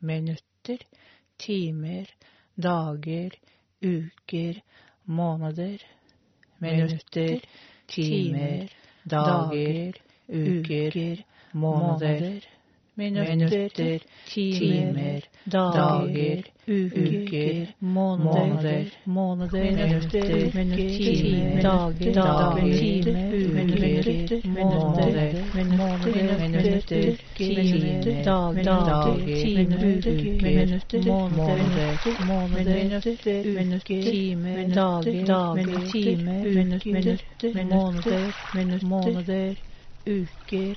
minutter, timer, dager, uker, måneder. Minutter, timer, dager, uker, måneder. Minutter, timer, dager, uker, måneder, måneder, minutter, timer, dager, dager, uker, måneder, måneder, minutter, timer, dager, uker, måneder, måneder, minutter, timer, dager, dager, timer, minutter, måneder, måneder, uker,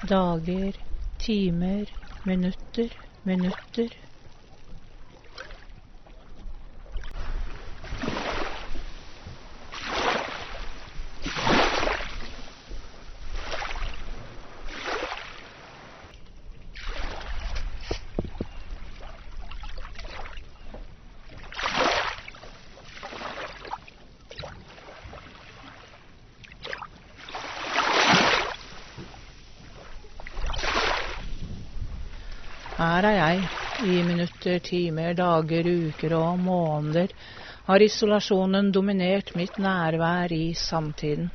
dager, timer, minutter, minutter. Her er jeg, i minutter, timer, dager, uker og måneder har isolasjonen dominert mitt nærvær i samtiden.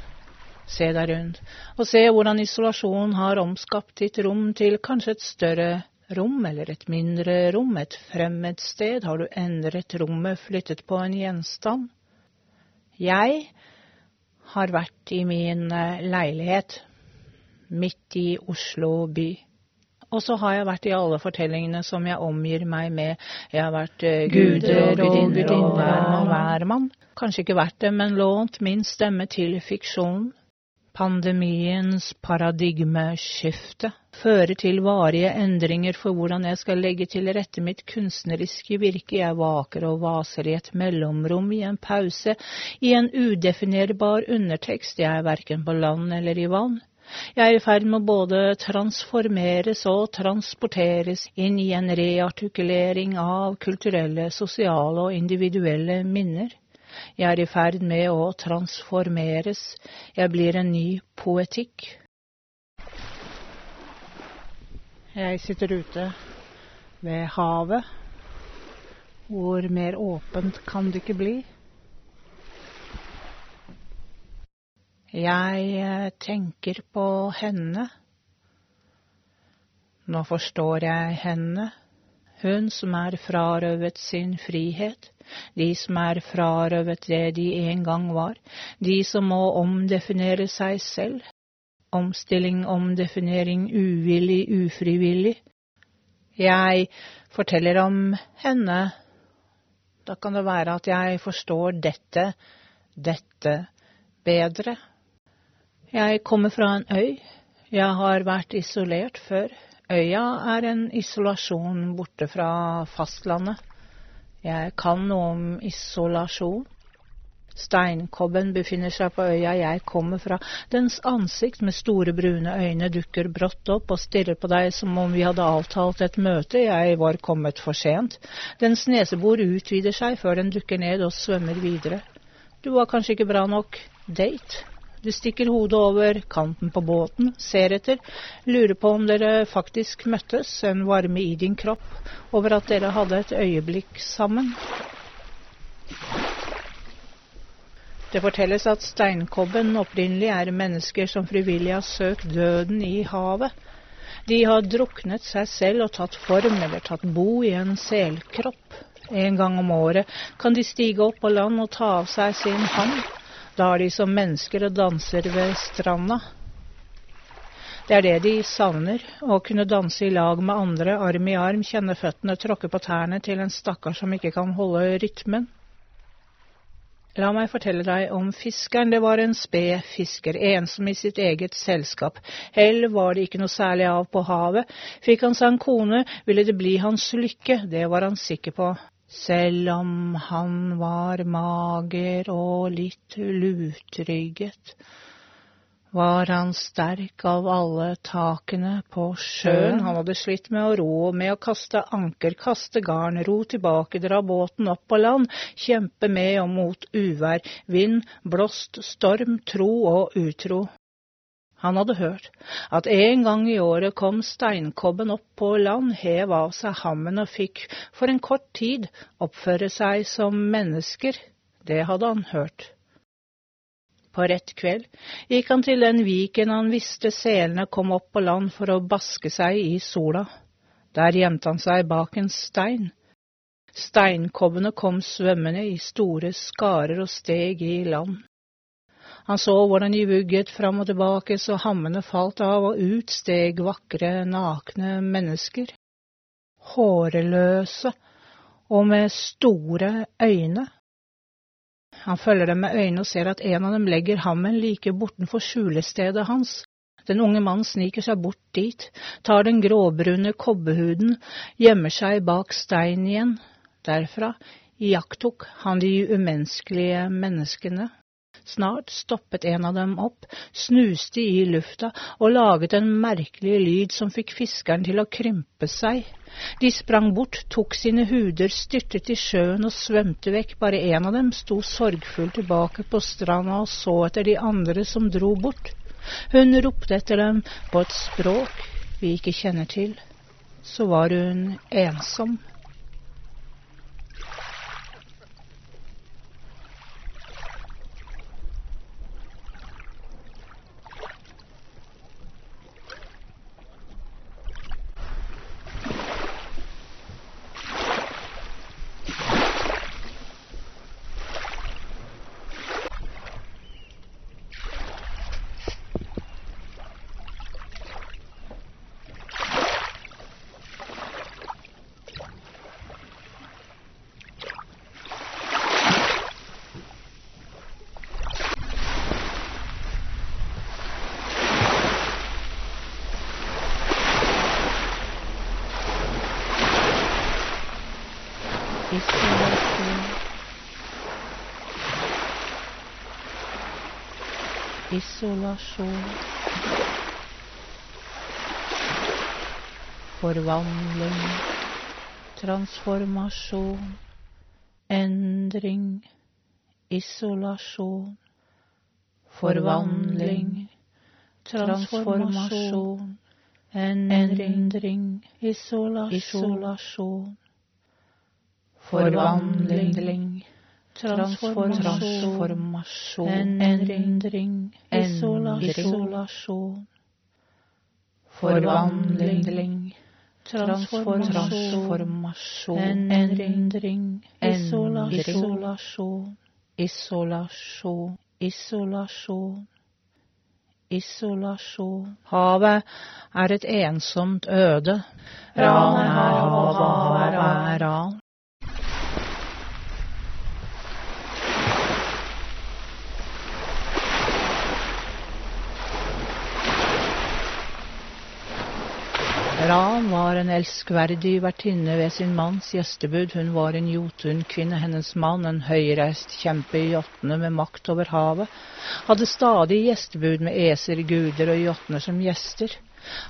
Se deg rundt, og se hvordan isolasjonen har omskapt ditt rom til kanskje et større rom eller et mindre rom, et fremmed sted, har du endret rommet, flyttet på en gjenstand? Jeg har vært i min eh, leilighet midt i Oslo by. Og så har jeg vært i alle fortellingene som jeg omgir meg med. Jeg har vært uh, guder og gudinner og hvermann. Kanskje ikke vært det, men lånt min stemme til fiksjonen. Pandemiens paradigmeskifte fører til varige endringer for hvordan jeg skal legge til rette mitt kunstneriske virke. Jeg vaker og vaser i et mellomrom, i en pause, i en udefinerbar undertekst. Jeg er verken på land eller i vann. Jeg er i ferd med å både transformeres og transporteres inn i en reartikulering av kulturelle, sosiale og individuelle minner. Jeg er i ferd med å transformeres. Jeg blir en ny poetikk. Jeg sitter ute ved havet. Hvor mer åpent kan det ikke bli? Jeg eh, tenker på henne. Nå forstår jeg henne, hun som er frarøvet sin frihet, de som er frarøvet det de en gang var, de som må omdefinere seg selv. Omstilling, omdefinering, uvillig, ufrivillig. Jeg forteller om henne. Da kan det være at jeg forstår dette, dette bedre. Jeg kommer fra en øy. Jeg har vært isolert før. Øya er en isolasjon borte fra fastlandet. Jeg kan noe om isolasjon. Steinkobben befinner seg på øya jeg kommer fra. Dens ansikt med store, brune øyne dukker brått opp og stirrer på deg som om vi hadde avtalt et møte, jeg var kommet for sent. Dens nesebor utvider seg før den dukker ned og svømmer videre. Du var kanskje ikke bra nok date? Du stikker hodet over kanten på båten, ser etter, lurer på om dere faktisk møttes, en varme i din kropp over at dere hadde et øyeblikk sammen. Det fortelles at steinkobben opprinnelig er mennesker som frivillig har søkt døden i havet. De har druknet seg selv og tatt form eller tatt bo i en selkropp. En gang om året kan de stige opp på land og ta av seg sin ham da er de som mennesker og danser ved stranda. Det er det de savner, å kunne danse i lag med andre, arm i arm, kjenne føttene tråkke på tærne til en stakkar som ikke kan holde rytmen. La meg fortelle deg om fiskeren. Det var en sped fisker, ensom i sitt eget selskap. Hell var det ikke noe særlig av på havet. Fikk han seg en kone, ville det bli hans lykke, det var han sikker på. Selv om han var mager og litt lutrygget, var han sterk av alle takene på sjøen. Han hadde slitt med å ro, med å kaste anker, kaste garn, ro tilbake, dra båten opp på land, kjempe med og mot uvær, vind, blåst, storm, tro og utro. Han hadde hørt at en gang i året kom steinkobben opp på land, hev av seg hammen og fikk for en kort tid oppføre seg som mennesker. Det hadde han hørt. På rett kveld gikk han til den viken han visste selene kom opp på land for å baske seg i sola. Der gjemte han seg bak en stein. Steinkobbene kom svømmende i store skarer og steg i land. Han så hvordan de vugget fram og tilbake så hammene falt av, og ut steg vakre, nakne mennesker. Håreløse og med store øyne. Han følger dem med øynene og ser at en av dem legger hammen like bortenfor skjulestedet hans. Den unge mannen sniker seg bort dit, tar den gråbrune kobbehuden, gjemmer seg bak steinen igjen. Derfra iakttok han de umenneskelige menneskene. Snart stoppet en av dem opp, snuste i lufta og laget en merkelig lyd som fikk fiskeren til å krympe seg. De sprang bort, tok sine huder, styrtet i sjøen og svømte vekk. Bare en av dem sto sorgfullt tilbake på stranda og så etter de andre som dro bort. Hun ropte etter dem på et språk vi ikke kjenner til. Så var hun ensom. Isolasjon. Isolasjon. Forvandling. Transformasjon. Endring. Isolasjon. Forvandling. Transformasjon. Endring. Isolasjon forvandling, transformasjon, endring, isolasjon, forvandling, transformasjon, endring, isolasjon, isolasjon, isolasjon. Isolasjon. Havet er et ensomt øde. Ran er havet, havet er ran. Ran var en elskverdig vertinne ved sin manns gjestebud. Hun var en Jotunkvinne. Hennes mann, en høyreist kjempe i jotne med makt over havet, hadde stadig gjestebud med eser, guder og jotner som gjester.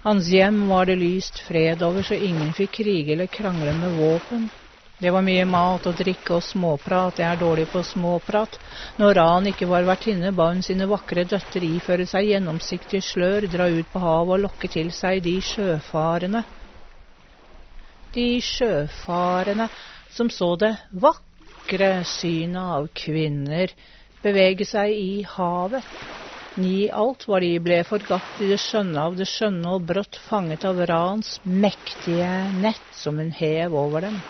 Hans hjem var det lyst fred over, så ingen fikk krige eller krangle med våpen. Det var mye mat og drikke og småprat, jeg er dårlig på småprat. Når Ran ikke var vertinne, ba hun sine vakre døtre iføre seg gjennomsiktig slør, dra ut på havet og lokke til seg de sjøfarende. De sjøfarende som så det vakre synet av kvinner bevege seg i havet. Ni alt var de ble forgatt i det skjønne av det skjønne og brått fanget av Rans mektige nett som hun hev over dem.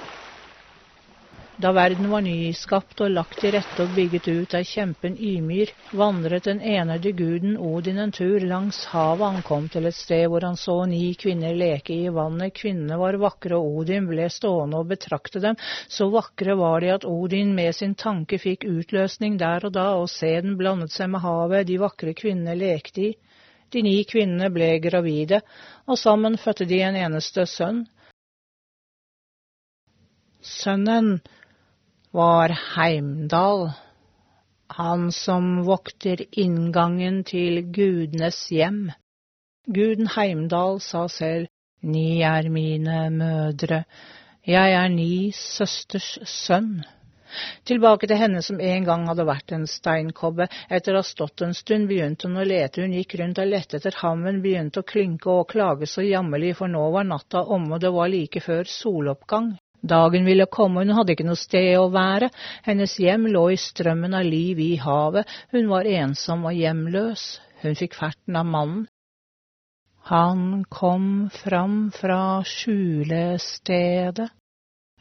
Da verden var nyskapt og lagt til rette og bygget ut av kjempen Ymir, vandret den enede guden Odin en tur langs havet. Han kom til et sted hvor han så ni kvinner leke i vannet. Kvinnene var vakre, og Odin ble stående og betrakte dem. Så vakre var de at Odin med sin tanke fikk utløsning der og da, og sæden blandet seg med havet de vakre kvinnene lekte i. De ni kvinnene ble gravide, og sammen fødte de en eneste sønn. Sønnen var Heimdal, han som vokter inngangen til gudenes hjem. Guden Heimdal sa selv, Ni er mine mødre, jeg er ni søsters sønn. Tilbake til henne som en gang hadde vært en steinkobbe. Etter å ha stått en stund begynte hun å lete. Hun gikk rundt og lette etter hammen, begynte å klynke og klage så jammerlig, for nå var natta omme, og det var like før soloppgang. Dagen ville komme, hun hadde ikke noe sted å være. Hennes hjem lå i strømmen av liv i havet. Hun var ensom og hjemløs. Hun fikk ferten av mannen. Han kom fram fra skjulestedet.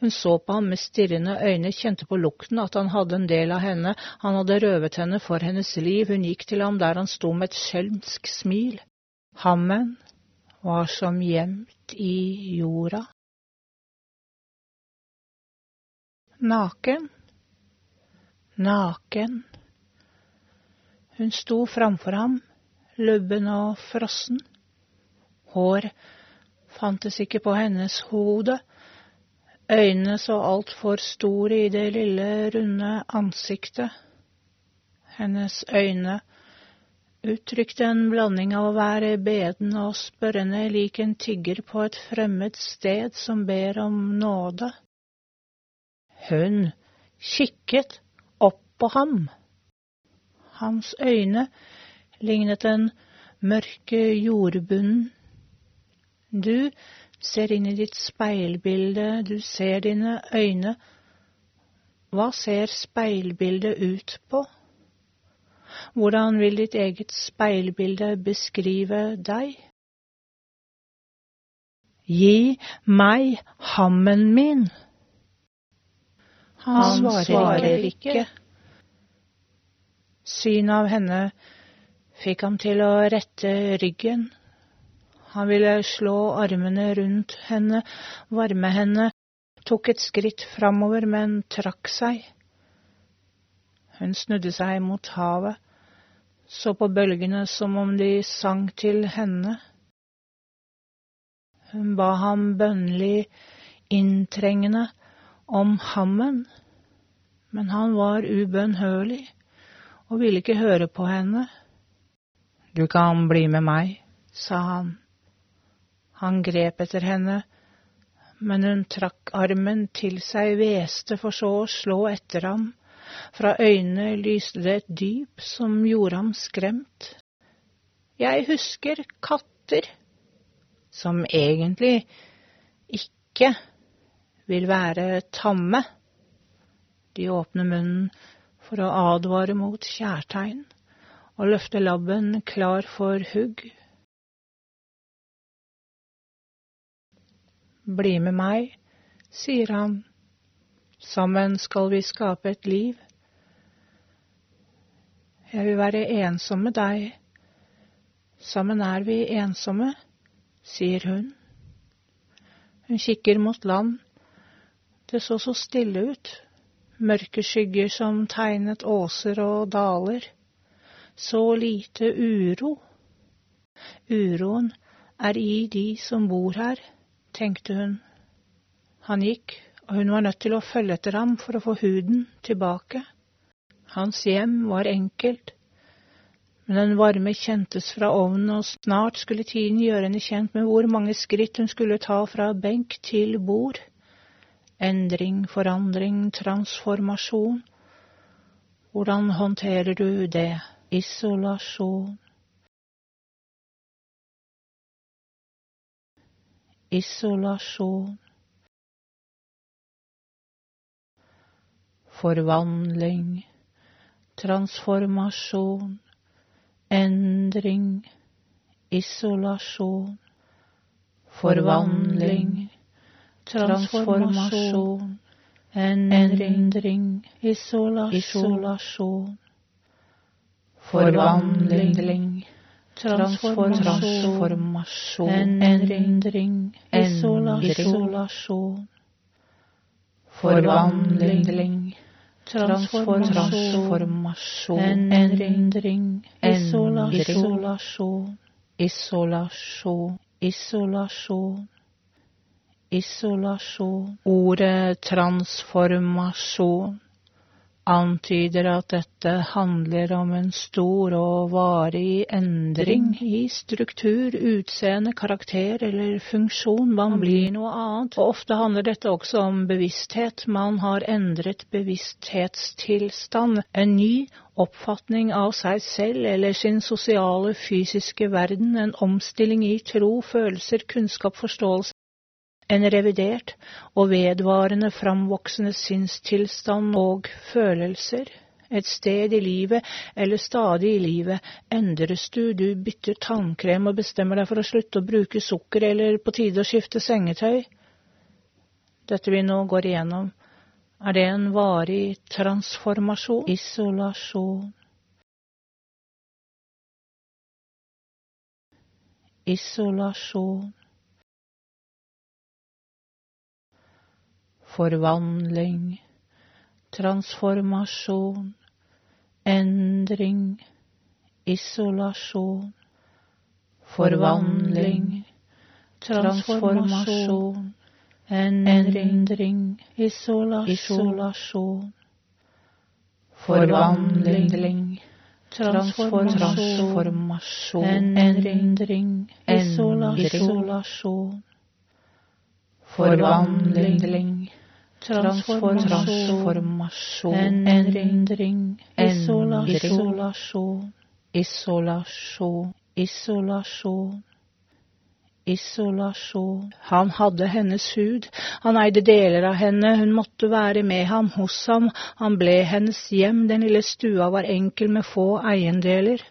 Hun så på ham med stirrende øyne, kjente på lukten at han hadde en del av henne, han hadde røvet henne for hennes liv, hun gikk til ham der han sto med et skjelmsk smil. Hammen var som gjemt i jorda. Naken, naken. Hun sto framfor ham, lubben og frossen. Hår fantes ikke på hennes hode Øynene så altfor store i det lille, runde ansiktet. Hennes øyne uttrykte en blanding av å være beden og spørrende lik en tigger på et fremmed sted som ber om nåde. Hun kikket opp på ham. Hans øyne lignet den mørke jordbunnen. Du ser inn i ditt speilbilde, du ser dine øyne. Hva ser speilbildet ut på? Hvordan vil ditt eget speilbilde beskrive deg? Gi meg hammen min. Han, svarer ikke. Synet av henne fikk ham til å rette ryggen. Han ville slå armene rundt henne, varme henne, tok et skritt framover, men trakk seg. Hun snudde seg mot havet, så på bølgene som om de sang til henne. Hun ba ham bønnlig, inntrengende, om hammen, men han var ubønnhørlig og ville ikke høre på henne. Du kan bli med meg, sa han. Han grep etter henne, men hun trakk armen til seg, hveste for så å slå etter ham. Fra øynene lyste det et dyp som gjorde ham skremt. Jeg husker katter, som egentlig ikke vil være tamme. De åpner munnen for å advare mot kjærtegn og løfter labben klar for hugg. Bli med meg, sier han. Sammen skal vi skape et liv. Jeg vil være ensom med deg. Sammen er vi ensomme, sier hun. Hun kikker mot land. Det så så stille ut, mørke skygger som tegnet åser og daler. Så lite uro. Uroen er i de som bor her tenkte hun. Han gikk, og hun var nødt til å følge etter ham for å få huden tilbake. Hans hjem var enkelt, men den varme kjentes fra ovnen, og snart skulle tiden gjøre henne kjent med hvor mange skritt hun skulle ta fra benk til bord. Endring, forandring, transformasjon. Hvordan håndterer du det? Isolasjon. isolasjon, forvandling, transformasjon, endring, isolasjon, forvandling, transformasjon, endring, isolasjon, forvandling, transformasjon, endring, isolasjon, forvandling, transformasjon, endring, isolasjon, isolasjon, isolasjon. Isolasjon. Ordet transformasjon antyder at dette handler om en stor og varig endring i struktur, utseende, karakter eller funksjon. Man blir noe annet. Og ofte handler dette også om bevissthet. Man har endret bevissthetstilstand. En ny oppfatning av seg selv eller sin sosiale, fysiske verden. En omstilling i tro, følelser, kunnskap, forståelse en revidert og vedvarende framvoksende sinnstilstand og følelser. Et sted i livet, eller stadig i livet, endres du, du bytter tannkrem og bestemmer deg for å slutte å bruke sukker, eller på tide å skifte sengetøy. Dette vi nå går igjennom, er det en varig transformasjon? Isolasjon. Isolasjon. Forvandling, transformasjon, endring, isolasjon, forvandling, transformasjon, endring, isolasjon, forvandling, transformasjon, endring, isolasjon, forvandling, transformasjon, endring, isolasjon, isolasjon, isolasjon. Isolasjon. Han hadde hennes hud, han eide deler av henne, hun måtte være med ham, hos ham, han ble hennes hjem, den lille stua var enkel med få eiendeler.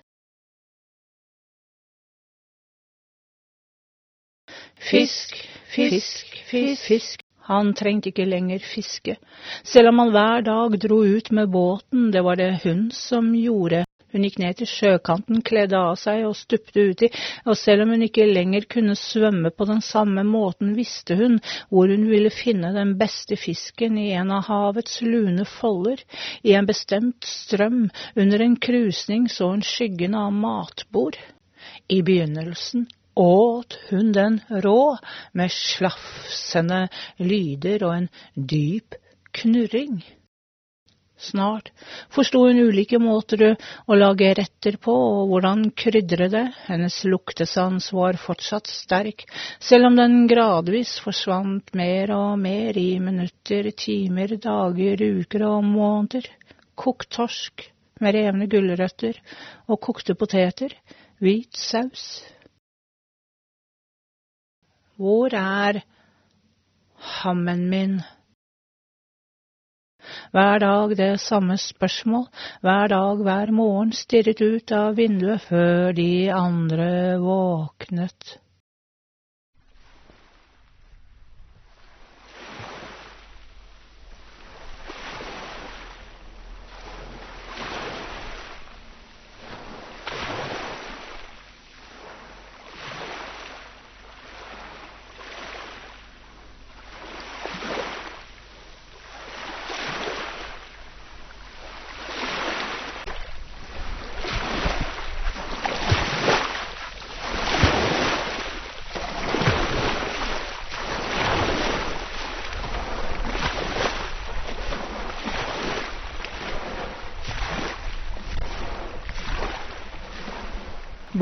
Fisk, fisk, fisk, fisk, han trengte ikke lenger fiske, selv om han hver dag dro ut med båten, det var det hun som gjorde. Hun gikk ned til sjøkanten, kledde av seg og stupte uti, og selv om hun ikke lenger kunne svømme på den samme måten, visste hun hvor hun ville finne den beste fisken i en av havets lune folder, i en bestemt strøm, under en krusning så hun skyggen av matbord. I begynnelsen åt hun den rå, med slafsende lyder og en dyp knurring. Snart forsto hun ulike måter å lage retter på og hvordan krydre det, hennes luktesans var fortsatt sterk, selv om den gradvis forsvant mer og mer i minutter, timer, dager, uker og måneder. Kokt torsk med revne gulrøtter og kokte poteter, hvit saus, hvor er hammen min? Hver dag det samme spørsmål, hver dag, hver morgen stirret ut av vinduet før de andre våknet.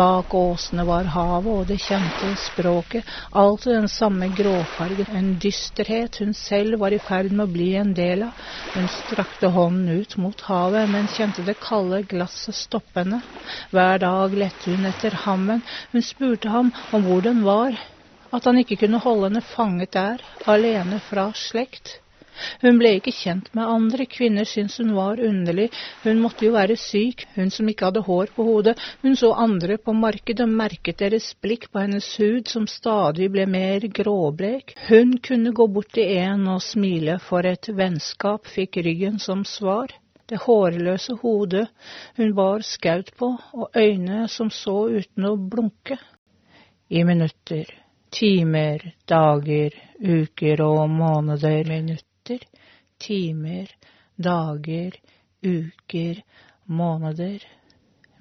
Bak åsene var havet og det kjente språket, alltid den samme gråfargen, en dysterhet hun selv var i ferd med å bli en del av. Hun strakte hånden ut mot havet, men kjente det kalde glasset stoppe henne. Hver dag lette hun etter hammen, hun spurte ham om hvor den var, at han ikke kunne holde henne fanget der, alene fra slekt. Hun ble ikke kjent med andre, kvinner syntes hun var underlig, hun måtte jo være syk, hun som ikke hadde hår på hodet, hun så andre på markedet og merket deres blikk på hennes hud som stadig ble mer gråblek. Hun kunne gå bort til en og smile, for et vennskap fikk ryggen som svar. Det hårløse hodet hun bar skaut på, og øyne som så uten å blunke. I minutter, timer, dager, uker og måneder, minutter minutter, timer, dager, uker, måneder.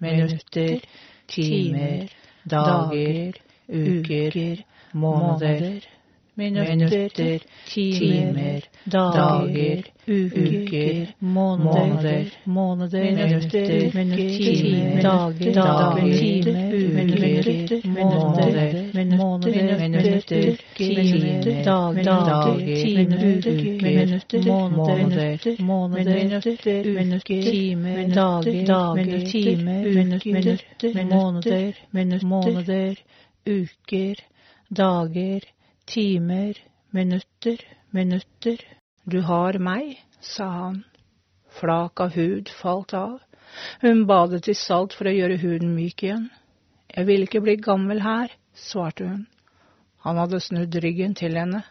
Minutter, timer, dager, uker, måneder. Minutter, timer, dager, uker, måneder, minutter, timer, dager, uker, måneder, minutter, timer, uker, måneder, minutter, uker, dager, timer, minutter, minutter. Du har meg, sa han. Flak av hud falt av. Hun badet i salt for å gjøre huden myk igjen. Jeg vil ikke bli gammel her, svarte hun. Han hadde snudd ryggen til henne.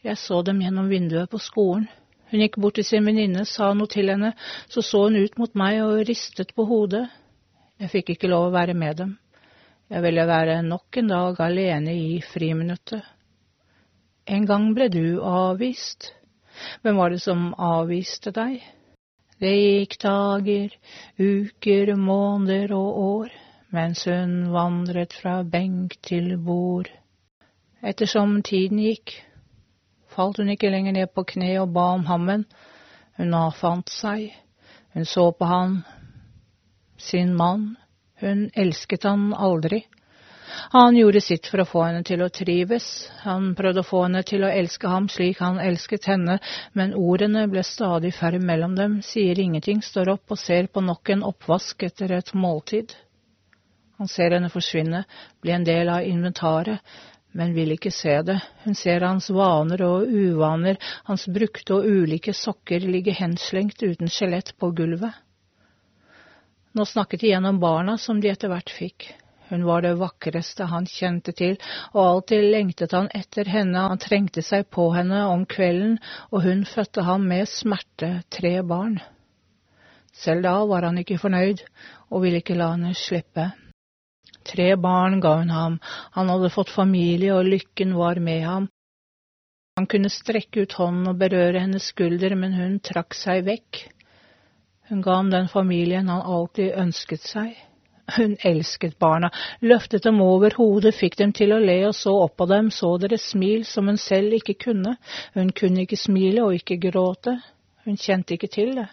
Jeg så dem gjennom vinduet på skolen. Hun gikk bort til sin venninne, sa noe til henne, så så hun ut mot meg og ristet på hodet. Jeg fikk ikke lov å være med dem. Jeg ville være nok en dag alene i friminuttet. En gang ble du avvist. Hvem var det som avviste deg? Det gikk dager, uker, måneder og år mens hun vandret fra benk til bord. Ettersom tiden gikk, falt hun ikke lenger ned på kne og ba om hammen. Hun avfant seg. Hun så på han, sin mann, hun elsket han aldri. Han gjorde sitt for å få henne til å trives, han prøvde å få henne til å elske ham slik han elsket henne, men ordene ble stadig færre mellom dem, sier ingenting, står opp og ser på nok en oppvask etter et måltid. Han ser henne forsvinne, bli en del av inventaret, men vil ikke se det. Hun ser hans vaner og uvaner, hans brukte og ulike sokker ligge henslengt uten skjelett på gulvet. Nå snakket de gjennom barna som de etter hvert fikk. Hun var det vakreste han kjente til, og alltid lengtet han etter henne, han trengte seg på henne om kvelden, og hun fødte ham med smerte tre barn. Selv da var han ikke fornøyd, og ville ikke la henne slippe. Tre barn ga hun ham, han hadde fått familie, og lykken var med ham. Han kunne strekke ut hånden og berøre hennes skulder, men hun trakk seg vekk. Hun ga ham den familien han alltid ønsket seg. Hun elsket barna, løftet dem over hodet, fikk dem til å le og så opp på dem, så deres smil som hun selv ikke kunne. Hun kunne ikke smile og ikke gråte. Hun kjente ikke til det.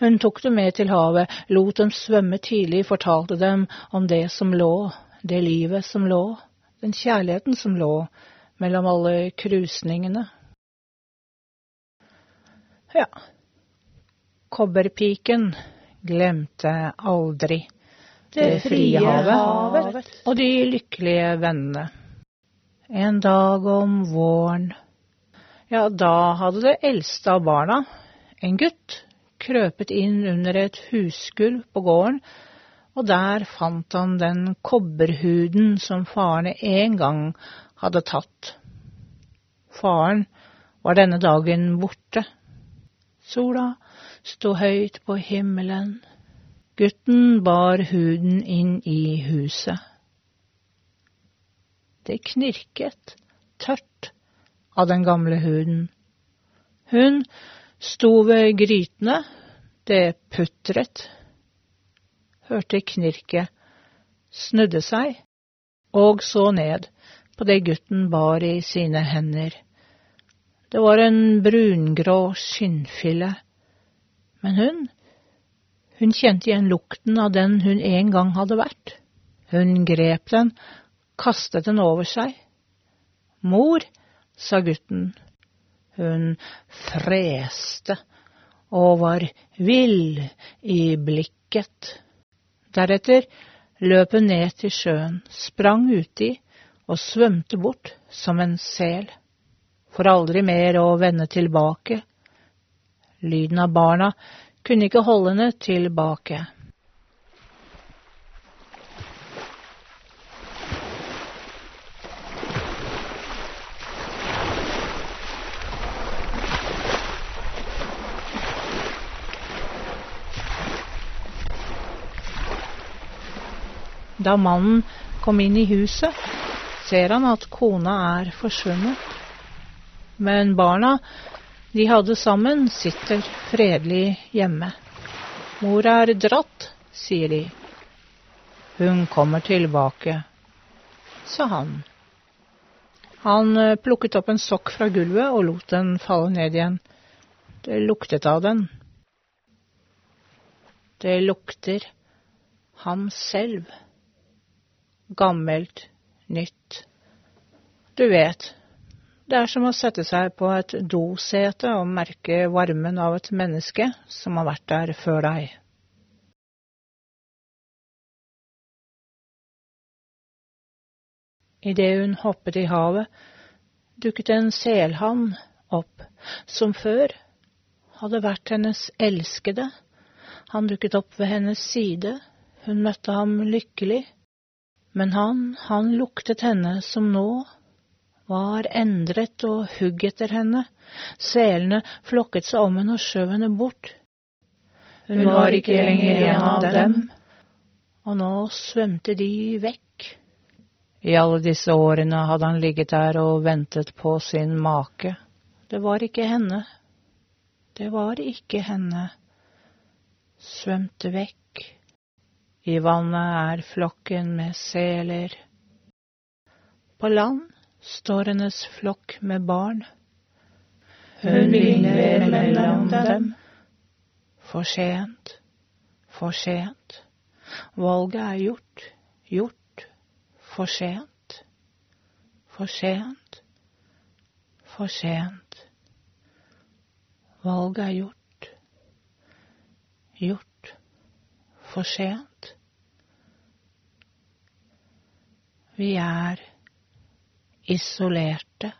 Hun tok dem med til havet, lot dem svømme tidlig, fortalte dem om det som lå, det livet som lå, den kjærligheten som lå mellom alle krusningene. Ja, Kobberpiken glemte aldri det frie havet og de lykkelige vennene. En dag om våren, ja, da hadde det eldste av barna, en gutt, krøpet inn under et husgulv på gården, og der fant han den kobberhuden som faren en gang hadde tatt. Faren var denne dagen borte. Sola sto høyt på himmelen. Gutten bar huden inn i huset. Det knirket tørt av den gamle huden. Hun sto ved grytene, det putret, hørte knirket, snudde seg og så ned på det gutten bar i sine hender. Det var en brungrå skinnfille men hun, hun kjente igjen lukten av den hun en gang hadde vært. Hun grep den, kastet den over seg. Mor, sa gutten. Hun freste og var vill i blikket. Deretter løp hun ned til sjøen, sprang uti og svømte bort som en sel, for aldri mer å vende tilbake Lyden av barna kunne ikke holde henne tilbake. Da mannen kom inn i huset, ser han at kona er forsvunnet. Men barna de hadde sammen, sitter fredelig hjemme. Mor er dratt, sier de. Hun kommer tilbake, sa han. Han eh, plukket opp en sokk fra gulvet og lot den falle ned igjen. Det luktet av den. Det lukter ham selv. Gammelt, nytt. Du vet, det er som å sette seg på et dosete og merke varmen av et menneske som har vært der før deg. Idet hun hoppet i havet, dukket en selhann opp, som før hadde vært hennes elskede. Han dukket opp ved hennes side, hun møtte ham lykkelig, men han, han luktet henne som nå var endret og hugg etter henne, selene flokket seg om henne og skjøv henne bort. Hun var ikke lenger en av dem, og nå svømte de vekk. I alle disse årene hadde han ligget der og ventet på sin make. Det var ikke henne. Det var ikke henne. Svømte vekk. I vannet er flokken med seler. På land står hennes flokk med barn. Hun vingler mellom dem. For sent, for sent. Valget er gjort, gjort for sent, for sent, for sent. Valget er gjort, gjort, for sent. Vi er isolerte.